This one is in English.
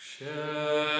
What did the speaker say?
Księga